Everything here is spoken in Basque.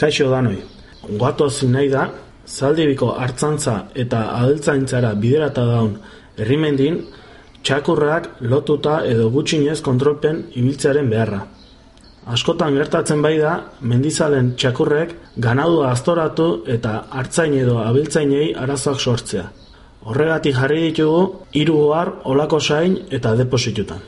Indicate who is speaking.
Speaker 1: Kaixo danoi. Guatoz nahi da, zaldibiko hartzantza eta adeltzaintzara biderata daun herrimendin, txakurrak lotuta edo gutxinez kontrolpen ibiltzearen beharra. Askotan gertatzen bai da, mendizalen txakurrek ganadua aztoratu eta hartzain edo abiltzainei arazoak sortzea. Horregatik jarri ditugu, hiru ohar olako sain eta depositutan.